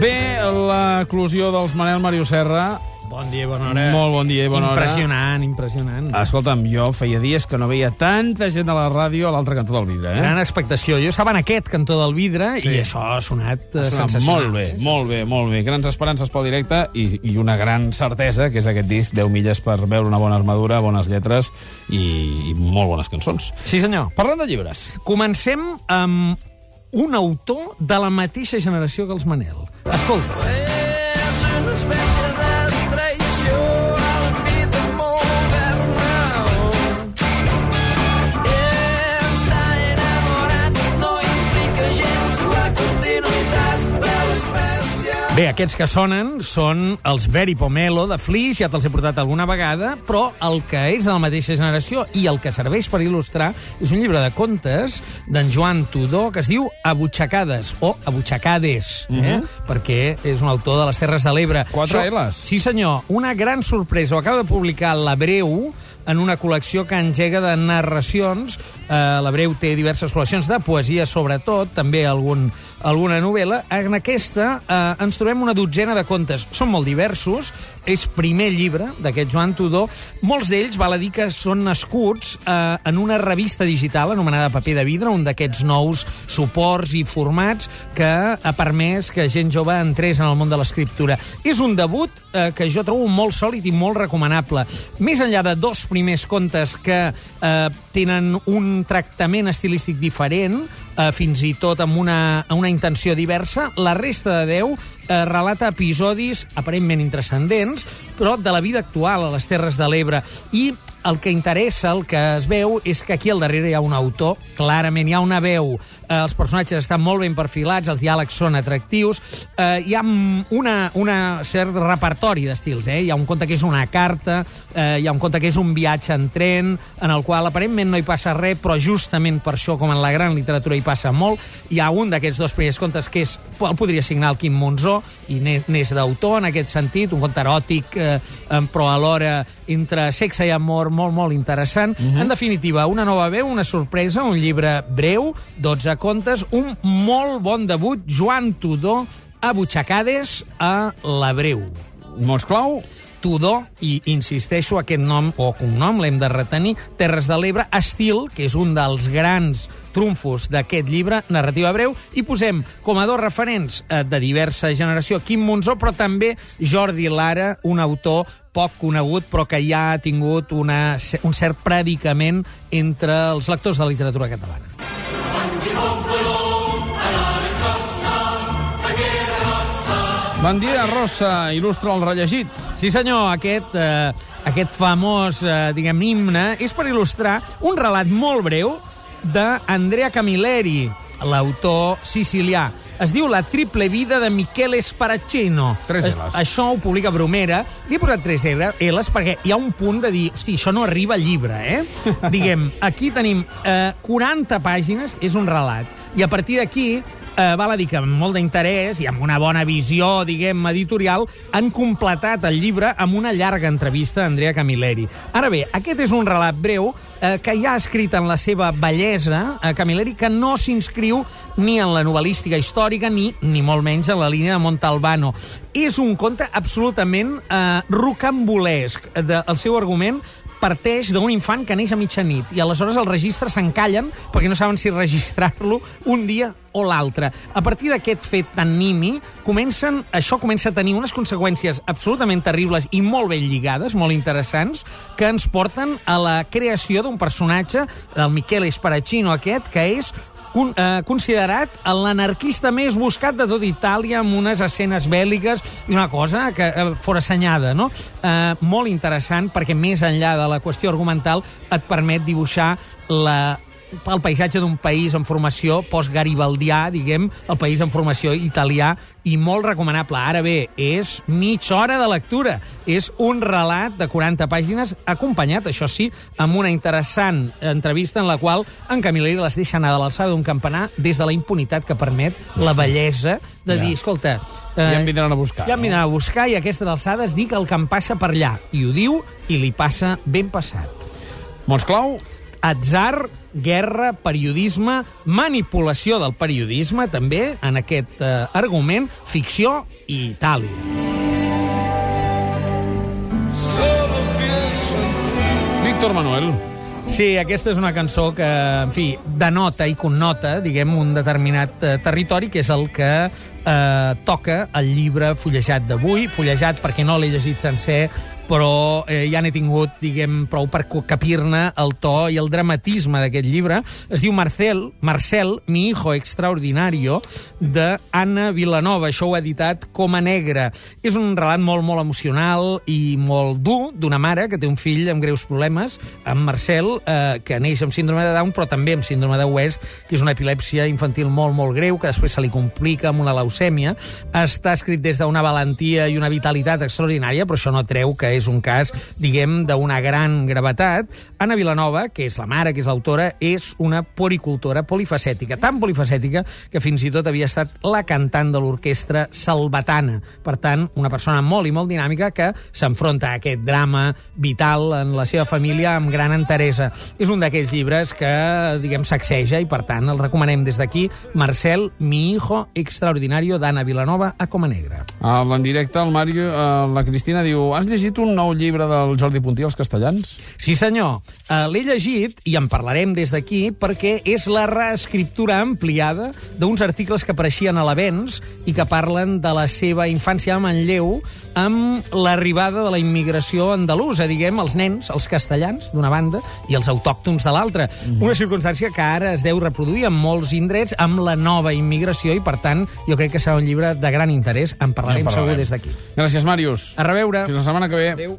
Bé, l'eclusió dels Manel Mario Serra. Bon dia, bona hora. Molt bon dia i bona hora. Impressionant, impressionant. Escolta'm, jo feia dies que no veia tanta gent a la ràdio a l'altre cantó del vidre, eh? Gran expectació. Jo estava en aquest cantó del vidre Sí. i això ha sonat eh, Ha sonat sensacional. Molt bé, molt bé, molt bé. Grans esperances pel directe i, i una gran certesa, que és aquest disc, 10 milles per veure una bona armadura, bones lletres i, i molt bones cançons. Sí, senyor. Parlant de llibres, Comencem amb un autor de la mateixa generació que els Manel. Escolta. És una espècie Bé, aquests que sonen són els Very Pomelo de Flix, ja te'ls he portat alguna vegada, però el que és de la mateixa generació i el que serveix per il·lustrar és un llibre de contes d'en Joan Tudor que es diu Abutxacades o Abutxacades, eh? perquè és un autor de les Terres de l'Ebre. Quatre Això- Ls. Sí, senyor. Una gran sorpresa. Ho acaba de publicar La Breu en una col·lecció que engega de narracions. Eh, la Breu té diverses col·leccions de poesia, sobretot, també algun, alguna novel·la. En aquesta eh, ens trobem una dotzena de contes. Són molt diversos. És primer llibre d'aquest Joan Tudor. Molts d'ells, val a dir que són nascuts eh, en una revista digital anomenada Paper de Vidre, un d'aquests nous suports i formats que ha permès que gent jove entrés en el món de l'escriptura. És un debut eh, que jo trobo molt sòlid i molt recomanable. Més enllà de dos primers contes que eh, tenen un tractament estilístic diferent, eh, fins i tot amb una, una intenció diversa, la resta de deu eh, relata episodis aparentment intrascendents, però de la vida actual a les Terres de l'Ebre. I el que interessa, el que es veu, és que aquí al darrere hi ha un autor, clarament hi ha una veu, eh, els personatges estan molt ben perfilats, els diàlegs són atractius, eh, hi ha una, una cert repertori d'estils, eh? hi ha un conte que és una carta, eh, hi ha un conte que és un viatge en tren, en el qual aparentment no hi passa res, però justament per això, com en la gran literatura, hi passa molt. Hi ha un d'aquests dos primers contes que és, el podria signar el Quim Monzó, i n'és d'autor en aquest sentit, un conte eròtic, eh, però alhora entre sexe i amor molt, molt interessant. Uh -huh. En definitiva, una nova veu, una sorpresa, un llibre breu, 12 contes, un molt bon debut, Joan Tudor, a Butxacades, a la Breu. mots clau, Tudor, i insisteixo, aquest nom o cognom l'hem de retenir, Terres de l'Ebre, estil, que és un dels grans trumfos d'aquest llibre, narrativa breu, i posem com a dos referents eh, de diversa generació Quim Monzó, però també Jordi Lara, un autor poc conegut, però que ja ha tingut una, un cert predicament entre els lectors de literatura catalana. Bon dia, Rossa, il·lustra el rellegit. Sí, senyor, aquest, eh, aquest famós, eh, diguem, himne és per il·lustrar un relat molt breu d'Andrea Camilleri, l'autor sicilià. Es diu La triple vida de Michele Sparaccino. Tres Eh, Ls. Això ho publica Bromera. Li he posat tres Ls perquè hi ha un punt de dir, hosti, això no arriba al llibre, eh? Diguem, aquí tenim eh, 40 pàgines, és un relat. I a partir d'aquí eh, val a dir que amb molt d'interès i amb una bona visió, diguem, editorial, han completat el llibre amb una llarga entrevista a Andrea Camilleri. Ara bé, aquest és un relat breu eh, que ja ha escrit en la seva bellesa a Camilleri, que no s'inscriu ni en la novel·lística històrica ni, ni molt menys en la línia de Montalbano. És un conte absolutament eh, rocambolesc. De, el seu argument parteix d'un infant que neix a mitjanit i aleshores els registres s'encallen perquè no saben si registrar-lo un dia o l'altre. A partir d'aquest fet tan nimi, comencen, això comença a tenir unes conseqüències absolutament terribles i molt ben lligades, molt interessants, que ens porten a la creació d'un personatge, del Michele Sparaccino aquest, que és con, eh, considerat l'anarquista més buscat de tot Itàlia amb unes escenes bèl·liques i una cosa que eh, fora assenyada, no? Eh, molt interessant perquè més enllà de la qüestió argumental et permet dibuixar la, el paisatge d'un país en formació post-garibaldià, diguem, el país en formació italià, i molt recomanable. Ara bé, és mitja hora de lectura. És un relat de 40 pàgines, acompanyat, això sí, amb una interessant entrevista en la qual en Camilleri les deixa anar de l'alçada d'un campanar des de la impunitat que permet la bellesa de Ja. dir, escolta... Ja em vindran a buscar, Ja em no? vindran a buscar i a aquestes alçades dic el que em passa per allà. I ho diu i li passa ben passat. Mots clau? Atzar, guerra, periodisme, manipulació del periodisme, també, en aquest eh, argument, ficció i Itàlia. Víctor Manuel. Sí, aquesta és una cançó que, en fi, denota i connota, diguem, un determinat eh, territori, que és el que eh, toca el llibre fullejat d'avui. Fullejat perquè no l'he llegit sencer, però eh, ja n'he tingut, diguem, prou per capir-ne el to i el dramatisme d'aquest llibre. Es diu Marcel, Marcel, mi hijo extraordinario, de Anna Vilanova. Això ho ha editat com a negre. És un relat molt, molt emocional i molt dur d'una mare que té un fill amb greus problemes, amb Marcel, eh, que neix amb síndrome de Down, però també amb síndrome de West, que és una epilèpsia infantil molt, molt greu, que després se li complica amb una leucèmia. Està escrit des d'una valentia i una vitalitat extraordinària, però això no treu que és un cas, diguem, d'una gran gravetat. Anna Vilanova, que és la mare, que és l'autora, és una poricultora polifacètica, tan polifacètica que fins i tot havia estat la cantant de l'orquestra salvatana. Per tant, una persona molt i molt dinàmica que s'enfronta a aquest drama vital en la seva família amb gran enteresa. És un d'aquells llibres que, diguem, sacseja i, per tant, el recomanem des d'aquí. Marcel, mi hijo extraordinario d'Anna Vilanova a Coma Negra. En directe, el Mario, eh, la Cristina diu Has llegit un nou llibre del Jordi Puntí, Els castellans? Sí, senyor. Uh, L'he llegit, i en parlarem des d'aquí, perquè és la reescriptura ampliada d'uns articles que apareixien a l'Avenç i que parlen de la seva infància a Manlleu amb l'arribada de la immigració andalusa, diguem, els nens, els castellans, d'una banda, i els autòctons de l'altra. Una circumstància que ara es deu reproduir en molts indrets amb la nova immigració i, per tant, jo crec que serà un llibre de gran interès. En parlarem, En parlarem. segur des d'aquí. Gràcies, Màrius. A reveure. Fins la setmana que ve. Valeu.